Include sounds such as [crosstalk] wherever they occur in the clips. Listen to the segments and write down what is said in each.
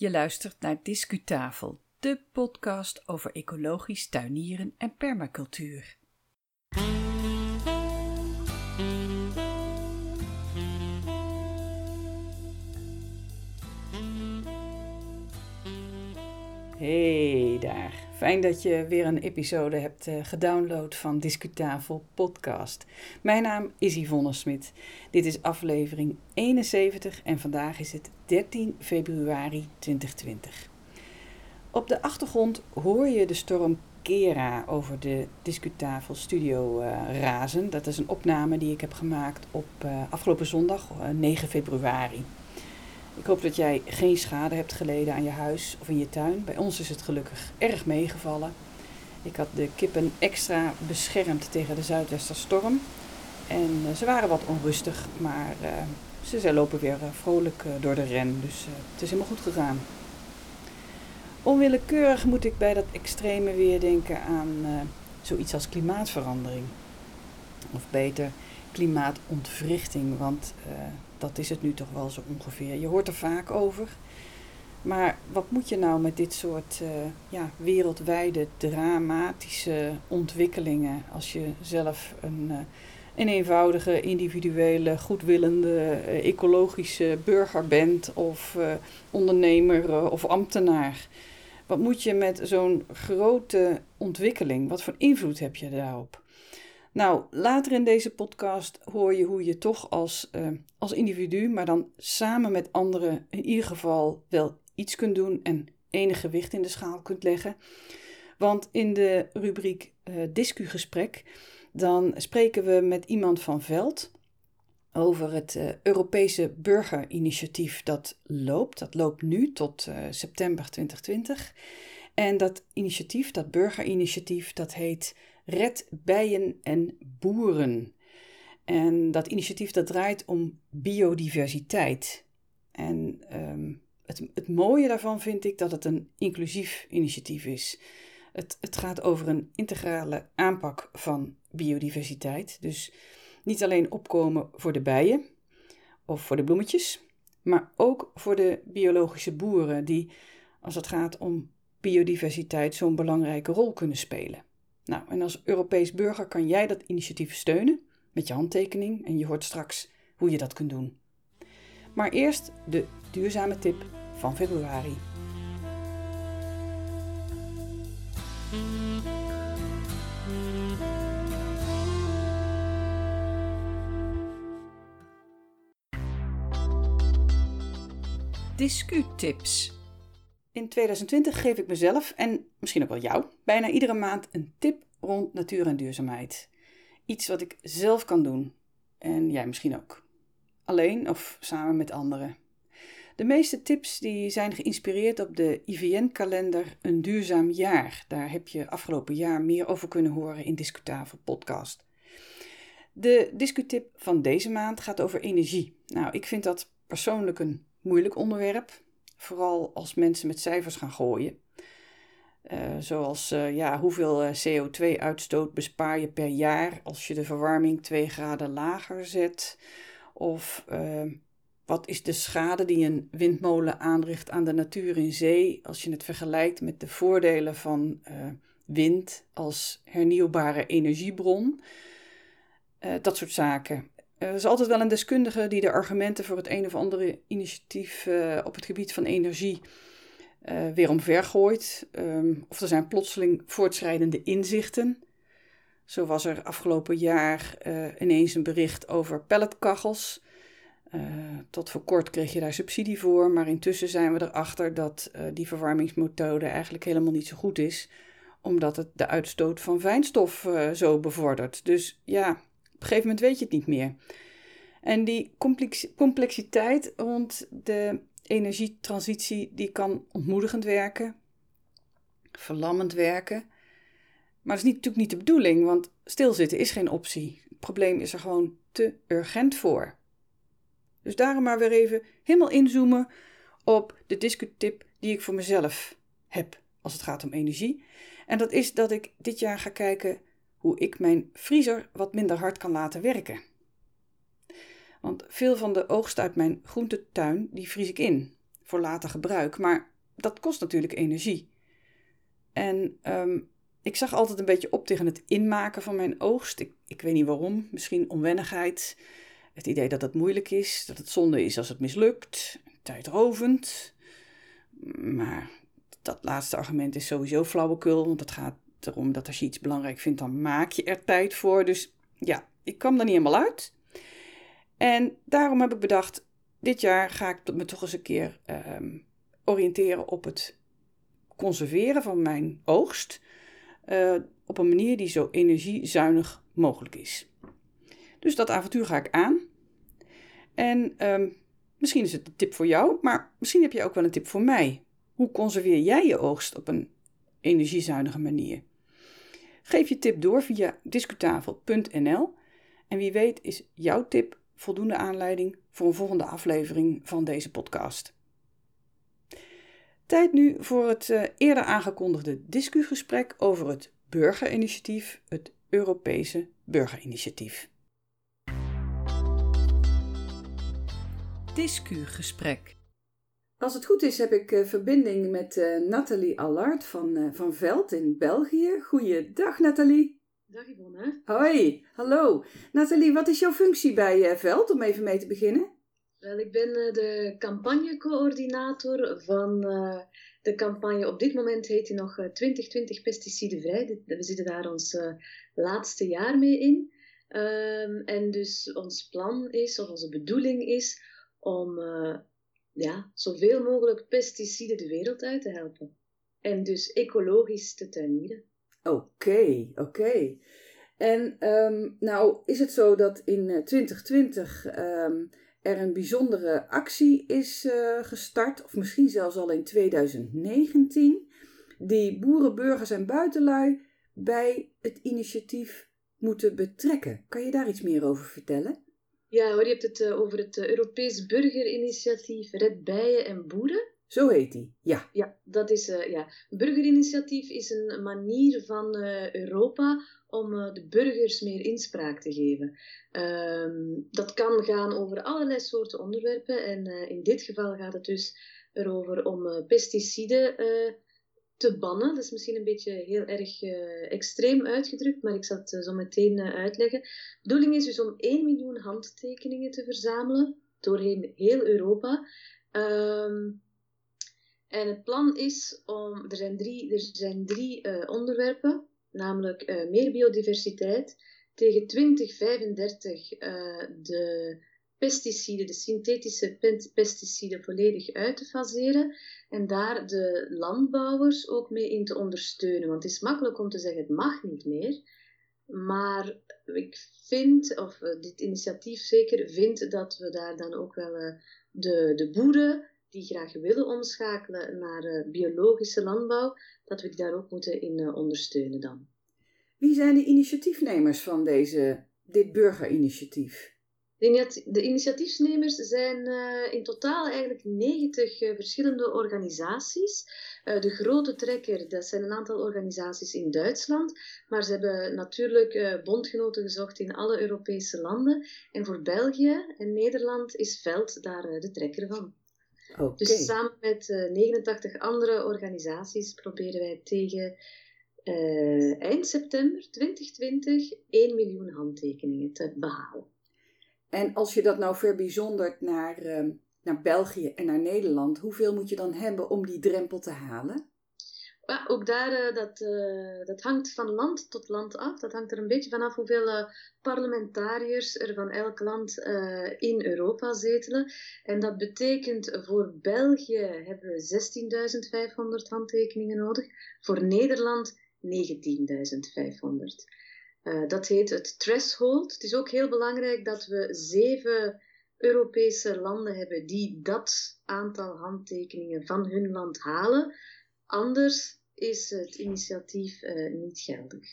Je luistert naar Discutafel, de podcast over ecologisch tuinieren en permacultuur. Hey fijn dat je weer een episode hebt uh, gedownload van Discutafel podcast. Mijn naam is Yvonne Smit. Dit is aflevering 71 en vandaag is het 13 februari 2020. Op de achtergrond hoor je de storm Kera over de Discutafel studio uh, razen. Dat is een opname die ik heb gemaakt op uh, afgelopen zondag, 9 februari. Ik hoop dat jij geen schade hebt geleden aan je huis of in je tuin. Bij ons is het gelukkig erg meegevallen. Ik had de kippen extra beschermd tegen de zuidwesterstorm. En uh, ze waren wat onrustig, maar uh, ze, lopen weer uh, vrolijk door de ren. Dus het is helemaal goed gegaan. Onwillekeurig moet ik bij dat extreme weer denken aan zoiets als klimaatverandering. Of beter, klimaatontwrichting. Want dat is het nu toch wel zo ongeveer. Je hoort er vaak over. Maar wat moet je nou met dit soort uh, ja, wereldwijde dramatische ontwikkelingen als je zelf een, uh, een eenvoudige, individuele, goedwillende, uh, ecologische burger bent of ondernemer of ambtenaar? Wat moet je met zo'n grote ontwikkeling? Wat voor invloed heb je daarop? Nou, later in deze podcast hoor je hoe je toch als, uh, als individu, maar dan samen met anderen, in ieder geval wel iets kunt doen en enig gewicht in de schaal kunt leggen. Want in de rubriek uh, Discugesprek, dan spreken we met iemand van Veld over het uh, Europese burgerinitiatief dat loopt. Dat loopt nu tot september 2020. En dat initiatief, dat burgerinitiatief, dat heet Red Bijen en Boeren. En dat initiatief dat draait om biodiversiteit. En um, het, het mooie daarvan vind ik dat het een inclusief initiatief is. Het, het gaat over een integrale aanpak van biodiversiteit. Dus niet alleen opkomen voor de bijen of voor de bloemetjes, maar ook voor de biologische boeren die, als het gaat om biodiversiteit, zo'n belangrijke rol kunnen spelen. Nou, en als Europees burger kan jij dat initiatief steunen met je handtekening en je hoort straks hoe je dat kunt doen. Maar eerst de duurzame tip van februari. Discutips. In 2020 geef ik mezelf en misschien ook wel jou bijna iedere maand een tip rond natuur en duurzaamheid. Iets wat ik zelf kan doen en jij misschien ook. Alleen of samen met anderen. De meeste tips die zijn geïnspireerd op de IVN-kalender Een Duurzaam Jaar. Daar heb je afgelopen jaar meer over kunnen horen in Discutafel podcast. De discutip van deze maand gaat over energie. Nou, ik vind dat persoonlijk een moeilijk onderwerp. Vooral als mensen met cijfers gaan gooien. Uh, zoals uh, ja, hoeveel eh, CO2-uitstoot bespaar je per jaar als je de verwarming 2 graden lager zet? Of wat is de schade die een windmolen aanricht aan de natuur in zee als je het vergelijkt met de voordelen van wind als hernieuwbare energiebron? dat soort zaken. Er is altijd wel een deskundige die de argumenten voor het een of andere initiatief uh, op het gebied van energie uh, weer omver gooit. Um, of er zijn plotseling voortschrijdende inzichten. Zo was er afgelopen jaar uh, ineens een bericht over pelletkachels. tot voor kort kreeg je daar subsidie voor, maar intussen zijn we erachter dat die verwarmingsmethode eigenlijk helemaal niet zo goed is, omdat het de uitstoot van fijnstof zo bevordert. Dus ja, een gegeven moment weet je het niet meer. En die complexiteit rond de energietransitie, die kan ontmoedigend werken, verlammend werken. Maar dat is niet, natuurlijk niet de bedoeling, want stilzitten is geen optie. Het probleem is er gewoon te urgent voor. Dus daarom maar weer even helemaal inzoomen op de discutip die ik voor mezelf heb als het gaat om energie. En dat is dat ik dit jaar ga kijken hoe ik mijn vriezer wat minder hard kan laten werken. Want veel van de oogst uit mijn groentetuin, die vries ik in. voor later gebruik. Maar dat kost natuurlijk energie. En ehm, ik zag altijd een beetje op tegen het inmaken van mijn oogst. Ik, ik weet niet waarom. Misschien onwennigheid. Het idee dat het moeilijk is. Dat het zonde is als het mislukt. Tijdrovend. Maar dat laatste argument is sowieso flauwekul. Want het gaat erom dat als je iets belangrijk vindt, dan maak je er tijd voor. Dus ja, ik kwam er niet helemaal uit. En daarom heb ik bedacht, dit jaar ga ik me toch eens een keer ehm, oriënteren op het conserveren van mijn oogst. Uh, op een manier die zo energiezuinig mogelijk is. Dus dat avontuur ga ik aan. En ehm, misschien is het een tip voor jou, maar misschien heb je ook wel een tip voor mij. Hoe conserveer jij je oogst op een energiezuinige manier? Geef je tip door via discutafel.nl en wie weet is jouw tip voldoende aanleiding voor een volgende aflevering van deze podcast. Tijd nu voor het uh, eerder aangekondigde discugesprek over het burgerinitiatief, het Europese burgerinitiatief. Discugesprek. Als het goed is, heb ik uh, verbinding met uh, Nathalie Allard van, van Veld in België. Goeiedag, Nathalie. Dag Yvonne. Hoi, hallo. Nathalie, wat is jouw functie bij Veld, om even mee te beginnen? Wel, ik ben de campagnecoördinator van de campagne. Op dit moment heet die nog 2020 pesticidenvrij. We zitten daar ons laatste jaar mee in. Um, en dus ons plan is, of onze bedoeling is, om ja, zoveel mogelijk pesticiden de wereld uit te helpen. En dus ecologisch te tuinieren. Oké, oké. En um, nou is het zo dat in 2020 um, ehm, er een bijzondere actie is uh, gestart, of misschien zelfs al in 2019, die boeren, burgers en buitenlui bij het initiatief moeten betrekken. Kan je daar iets meer over vertellen? Ja hoor, je hebt het uh, over het uh, Europees Burgerinitiatief Red Bijen en Boeren. Zo heet die, ja. Ja, dat is, uh, ja. Burgerinitiatief is een manier van Europa om de burgers meer inspraak te geven. Um, dat kan gaan over allerlei soorten onderwerpen en in dit geval gaat het dus erover om pesticiden te bannen. Dat is misschien een beetje heel erg uh, extreem uitgedrukt, maar ik zal het uh, zo meteen uh, uitleggen. De bedoeling is dus om 1 miljoen handtekeningen te verzamelen doorheen heel Europa. Um, en het plan is om, er zijn drie, er zijn drie onderwerpen, namelijk meer biodiversiteit, tegen 2035 de pesticiden, de synthetische pesticiden, volledig uit te faseren en daar de landbouwers ook mee in te ondersteunen. Want het is makkelijk om te zeggen, het mag niet meer. Maar ik vind, of eh, dit initiatief zeker vindt, dat we daar dan ook wel uh, de, de boeren die graag willen omschakelen naar uh, biologische landbouw, dat we die daar ook moeten in ondersteunen dan. Wie zijn de initiatiefnemers van deze, dit burgerinitiatief? De initiatiefnemers zijn uh, in totaal eigenlijk 90 uh, eh, verschillende organisaties. Uh, de grote trekker, dat zijn een aantal organisaties in Duitsland, maar ze hebben natuurlijk bondgenoten gezocht in alle Europese landen. En voor België en Nederland is Veld daar de trekker van. Okay. Dus samen met 89 andere organisaties proberen wij tegen eind september 2020 1 miljoen handtekeningen te behalen. En als je dat nou verbijzondert naar, ehm, naar België en naar Nederland, hoeveel moet je dan hebben om die drempel te halen? Ook daar, uh, dat, uh, dat hangt van land tot land af. Dat hangt er een beetje vanaf hoeveel uh, parlementariërs er van elk land in Europa zetelen. En dat betekent voor België hebben we 16.500 handtekeningen nodig. Voor Nederland 19.500. Uh, dat heet het threshold. Het is ook heel belangrijk dat we zeven Europese landen hebben die dat aantal handtekeningen van hun land halen. Anders is het initiatief uh, niet geldig.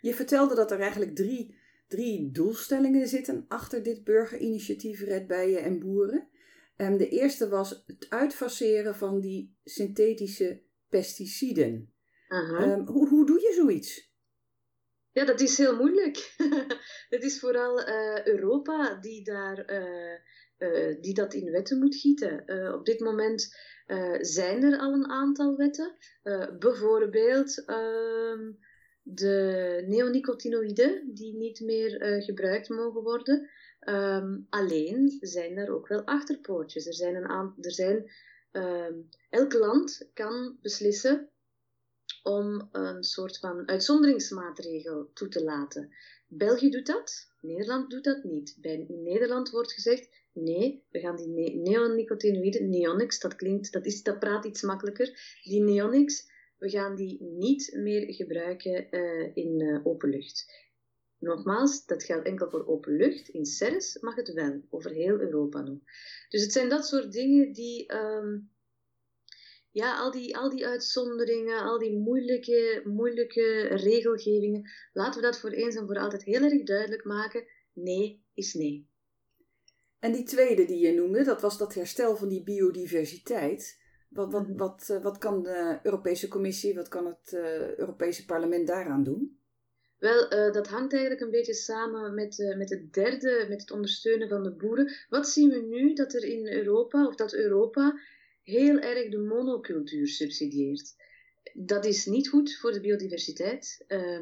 Je vertelde dat er eigenlijk drie, drie doelstellingen zitten achter dit burgerinitiatief Red Bijen en Boeren. Um, de eerste was het uitfaseren van die synthetische pesticiden. Um, hoe, hoe doe je zoiets? Ja, dat is heel moeilijk. [laughs] het is vooral uh, Europa die daar uh, die dat in wetten moet gieten. op dit moment zijn er al een aantal wetten. bijvoorbeeld ehm, de neonicotinoïden, die niet meer gebruikt mogen worden. Ehm, alleen zijn er ook wel achterpoortjes. Er zijn een aantal. Er zijn, ehm, elk land kan beslissen om een soort van uitzonderingsmaatregel toe te laten. België doet dat, Nederland doet dat niet. Bij Nederland wordt gezegd: nee, we gaan die neonicotinoïden, neonics, dat klinkt, dat, is, dat praat iets makkelijker, die neonics, we gaan die niet meer gebruiken uh, in uh, open lucht. Nogmaals, dat geldt enkel voor open lucht. In CERS mag het wel, over heel Europa nog. Dus het zijn dat soort dingen die, um, ja, al die, al die uitzonderingen, al die moeilijke, moeilijke regelgevingen, laten we dat voor eens en voor altijd heel erg duidelijk maken. Nee is nee. En die tweede die je noemde, dat was dat herstel van die biodiversiteit. Wat, wat, mhm. wat, eh, wat kan de Europese Commissie, wat kan het uh, Europese Parlement daaraan doen? Wel, uh, dat hangt eigenlijk een beetje samen met, uh, met het derde, met het ondersteunen van de boeren. Wat zien we nu dat er in Europa, of dat Europa heel erg de monocultuur subsidieert? Dat is niet goed voor de biodiversiteit. Uh,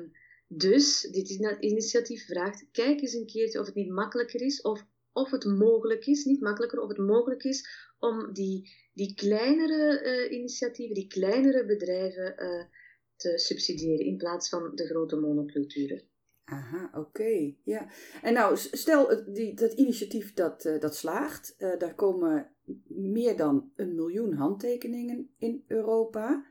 dus dit initiatief vraagt, kijk eens een keertje of het niet makkelijker is, of, of het mogelijk is, niet makkelijker, of het mogelijk is om die, die kleinere uh, initiatieven, die kleinere bedrijven te subsidiëren in plaats van de grote monoculturen. Aha, oké. Ja. En nou, stel die, dat initiatief dat, uh, dat slaagt. Uh, daar komen meer dan een miljoen handtekeningen in Europa.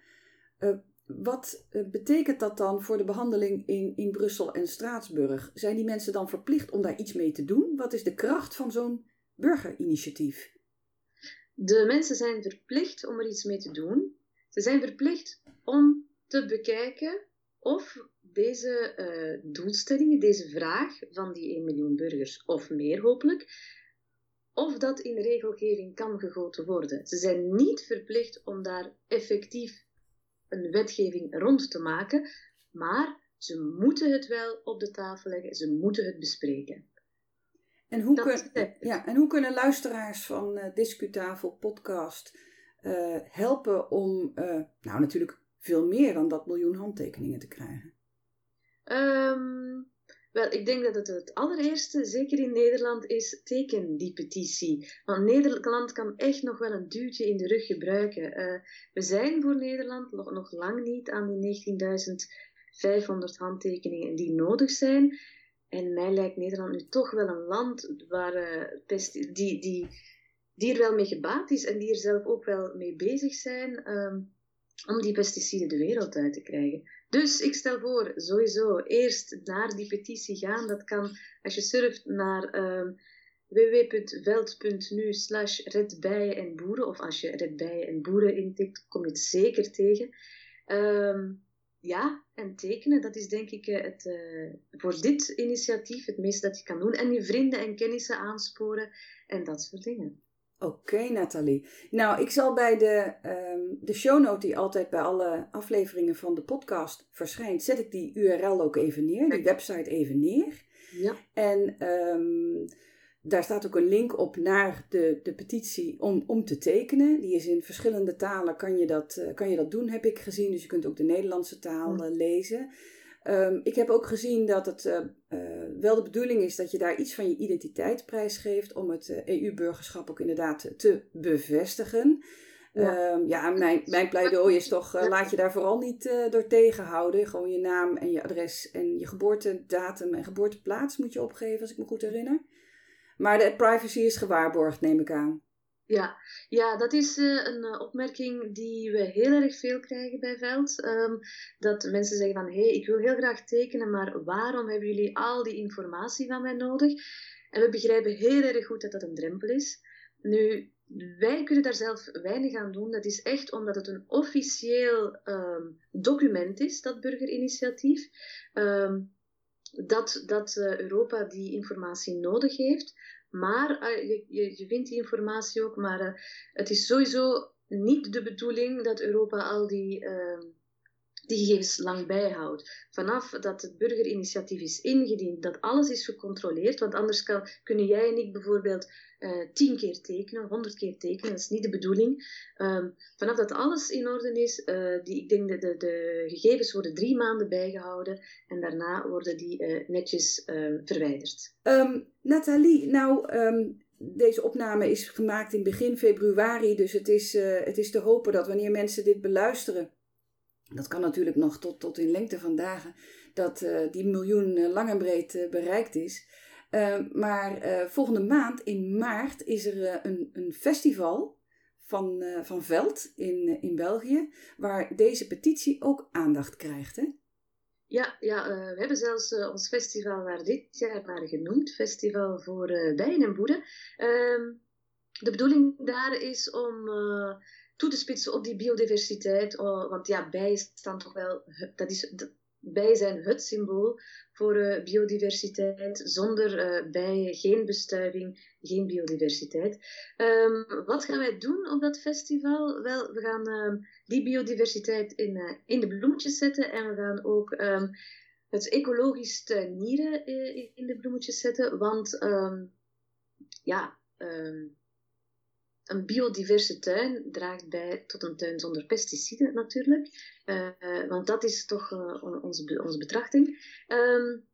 Uh, wat betekent dat dan voor de behandeling in, in Brussel en Straatsburg? Zijn die mensen dan verplicht om daar iets mee te doen? Wat is de kracht van zo'n burgerinitiatief? De mensen zijn verplicht om er iets mee te doen. Ze zijn verplicht om te bekijken of deze uh, doelstellingen, deze vraag van die 1 miljoen burgers, of meer hopelijk, of dat in regelgeving kan gegoten worden. Ze zijn niet verplicht om daar effectief een wetgeving rond te maken, maar ze moeten het wel op de tafel leggen, ze moeten het bespreken. En hoe, kun, ja, en hoe kunnen luisteraars van uh, Discutafel podcast uh, helpen om, uh, nou natuurlijk veel meer dan dat miljoen handtekeningen te krijgen? Um, wel, ik denk dat het het allereerste, zeker in Nederland, is teken die petitie. Want Nederland kan echt nog wel een duwtje in de rug gebruiken. Uh, we zijn voor Nederland nog, nog lang niet aan die 19.500 handtekeningen die nodig zijn. En mij lijkt Nederland nu toch wel een land waar, uh, die, die, die er wel mee gebaat is en die er zelf ook wel mee bezig zijn. Um, om die pesticiden de wereld uit te krijgen. Dus ik stel voor, sowieso, eerst naar die petitie gaan. Dat kan als je surft naar um, www.veld.nu slash redbijen en boeren. Of als je redbijen en boeren intikt, kom je het zeker tegen. Um, ja, en tekenen, dat is denk ik eh, het, uh, voor dit initiatief het meeste dat je kan doen. En je vrienden en kennissen aansporen en dat soort dingen. Oké, Nathalie. Nou, ik zal bij de, um, de shownote die altijd bij alle afleveringen van de podcast verschijnt, zet ik die URL ook even neer, die website even neer. Ja. En um, daar staat ook een link op naar de, de petitie om, om te tekenen. Die is in verschillende talen, kan je, dat, uh, kan je dat doen, heb ik gezien. Dus je kunt ook de Nederlandse taal uh, lezen. Um, ik heb ook gezien dat het uh, uh, wel de bedoeling is dat je daar iets van je identiteit prijsgeeft om het uh, EU-burgerschap ook inderdaad te bevestigen. Ja, um, ja mijn, mijn pleidooi is toch, laat je daar vooral niet door tegenhouden. Gewoon je naam en je adres en je geboortedatum en geboorteplaats moet je opgeven, als ik me goed herinner. Maar de privacy is gewaarborgd, neem ik aan. Ja, ja dat is uh, een uh, opmerking die we heel erg veel krijgen bij Veld. Um, dat mensen zeggen van, hé, hey, ik wil heel graag tekenen, maar waarom hebben jullie al die informatie van mij nodig? En we begrijpen heel erg goed dat dat een drempel is. Nu, wij kunnen daar zelf weinig aan doen. Dat is echt omdat het een officieel um, document is, dat burgerinitiatief. Um, dat, dat uh, Europa die informatie nodig heeft. Maar uh, je, je, je, vindt die informatie ook, maar uh, het is sowieso niet de bedoeling dat Europa al die uh, die gegevens lang bijhoudt. Vanaf dat het burgerinitiatief is ingediend, dat alles is gecontroleerd, want anders kan, kunnen jij en ik bijvoorbeeld uh, tien keer tekenen, honderd keer tekenen, dat is niet de bedoeling. Um, vanaf dat alles in orde is, uh, die, ik denk dat de, de, gegevens worden drie maanden bijgehouden en daarna worden die uh, netjes verwijderd. Um, Nathalie, nou, deze opname is gemaakt in begin februari, dus het is, het is te hopen dat wanneer mensen dit beluisteren, dat kan natuurlijk nog tot, tot in lengte van dagen, dat die miljoen lang en breed bereikt is. Uh, maar uh, volgende maand in maart is er uh, een, een, festival van, van Veld in, in België, waar deze petitie ook aandacht krijgt. Hè? Ja, ja we hebben zelfs ons festival waar dit jaar naar genoemd, Festival voor Bijen en Boeren. Ehm, de bedoeling daar is om toe te spitsen op die biodiversiteit, oh, want ja, bijen staan toch wel, dat is, bijen zijn het symbool voor uh, biodiversiteit. Zonder uh, bijen geen bestuiving, geen biodiversiteit. Um, wat gaan wij doen op dat festival? Wel, we gaan um, die biodiversiteit in, uh, in de bloemetjes zetten en we gaan ook um, het ecologisch tuinieren in de bloemetjes zetten. Want ja, een biodiverse tuin draagt bij tot een tuin zonder pesticiden natuurlijk. Uh, want dat is toch uh, onze, onze betrachting. Um,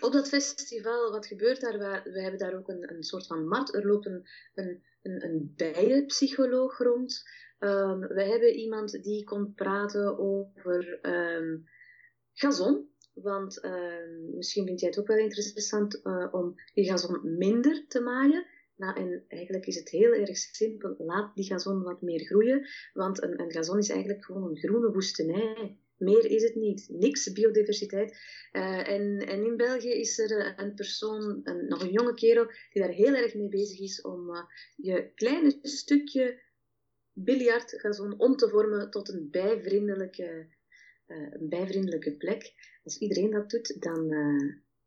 op dat festival, wat gebeurt daar? We, hebben daar ook een, een soort van mat. Er loopt een, een, een, bijenpsycholoog rond. Um, we hebben iemand die komt praten over um, gazon. Want misschien vind jij het ook wel interessant uh, om die gazon minder te maaien. Nou, en eigenlijk is het heel erg simpel. Laat die gazon wat meer groeien. Want een, een gazon is eigenlijk gewoon een groene woestenij. Meer is het niet. Niks biodiversiteit. Uh, en, en in België is er een persoon, een, nog een jonge kerel, die daar heel erg mee bezig is om uh, je kleine stukje biljartgazon om te vormen tot een bijvriendelijke, een bijvriendelijke plek. Als iedereen dat doet, dan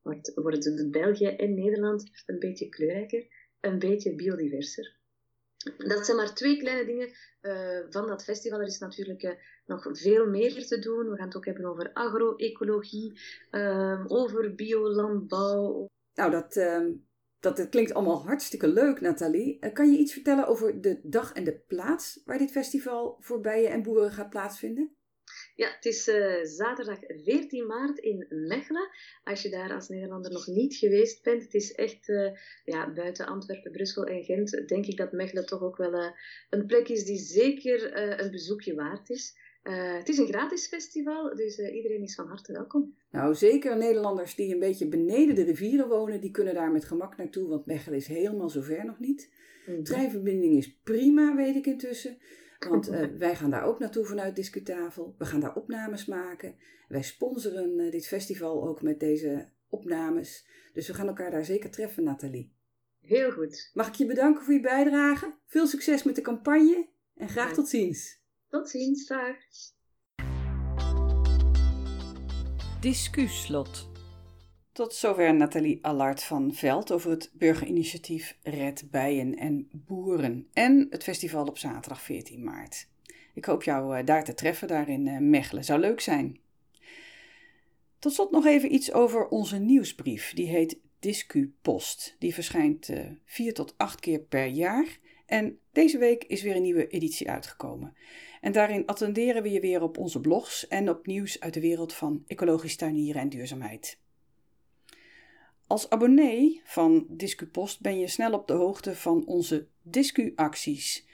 wordt, wordt België en Nederland een beetje kleurrijker een beetje biodiverser. Dat zijn maar twee kleine dingen uh, van dat festival. Er is natuurlijk uh, nog veel meer te doen. We gaan het ook hebben over agro-ecologie, uh, over biolandbouw. Nou, dat, ehm, dat, dat klinkt allemaal hartstikke leuk, Nathalie. Eh, kan je iets vertellen over de dag en de plaats waar dit festival voor bijen en boeren gaat plaatsvinden? Ja, het is uh, zaterdag 14 maart in Mechelen. Als je daar als Nederlander nog niet geweest bent, het is echt uh, ja, buiten Antwerpen, Brussel en Gent, denk ik dat Mechelen toch ook wel uh, een plek is die zeker een bezoekje waard is. het is een gratis festival, dus iedereen is van harte welkom. Nou, zeker Nederlanders die een beetje beneden de rivieren wonen, die kunnen daar met gemak naartoe, want Mechelen is helemaal zover nog niet. Mm Treinverbinding is prima, weet ik intussen. Want uh, wij gaan daar ook naartoe vanuit Discutafel. We gaan daar opnames maken. Wij sponsoren uh, dit festival ook met deze opnames. Dus we gaan elkaar daar zeker treffen, Nathalie. Heel goed. Mag ik je bedanken voor je bijdrage? Veel succes met de campagne en graag ja. tot ziens. Tot ziens, dag. Discuslot. Tot zover Nathalie Allard van Veld over het burgerinitiatief Red Bijen en Boeren en het festival op zaterdag 14 maart. Ik hoop jou eh, daar te treffen, daar in eh, Mechelen. Zou leuk zijn. Tot slot nog even iets over onze nieuwsbrief. Die heet Discu Post. Die verschijnt uh, vier tot acht keer per jaar. En deze week is weer een nieuwe editie uitgekomen. En daarin attenderen we je weer op onze blogs en op nieuws uit de wereld van ecologisch tuinieren en duurzaamheid. Als abonnee van DiscuPost ben je snel op de hoogte van onze Discu-acties.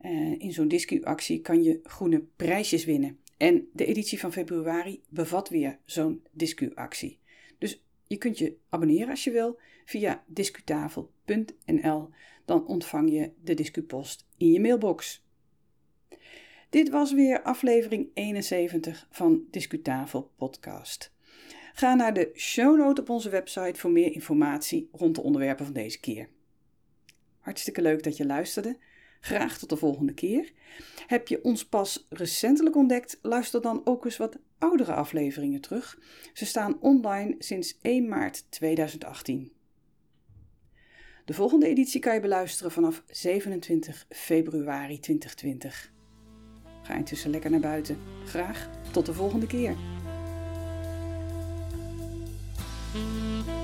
Uh, in zo'n Discu-actie kan je groene prijsjes winnen. En de editie van februari bevat weer zo'n Discu-actie. Dus je kunt je abonneren als je wil via discutafel.nl. Dan ontvang je de DiscuPost in je mailbox. Dit was weer aflevering 71 van Discutafel Podcast. Ga naar de show note op onze website voor meer informatie rond de onderwerpen van deze keer. Hartstikke leuk dat je luisterde. Graag tot de volgende keer. Heb je ons pas recentelijk ontdekt? Luister dan ook eens wat oudere afleveringen terug. Ze staan online sinds 1 maart 2018. De volgende editie kan je beluisteren vanaf 27 februari 2020. ga intussen lekker naar buiten. Graag tot de volgende keer. Thank you.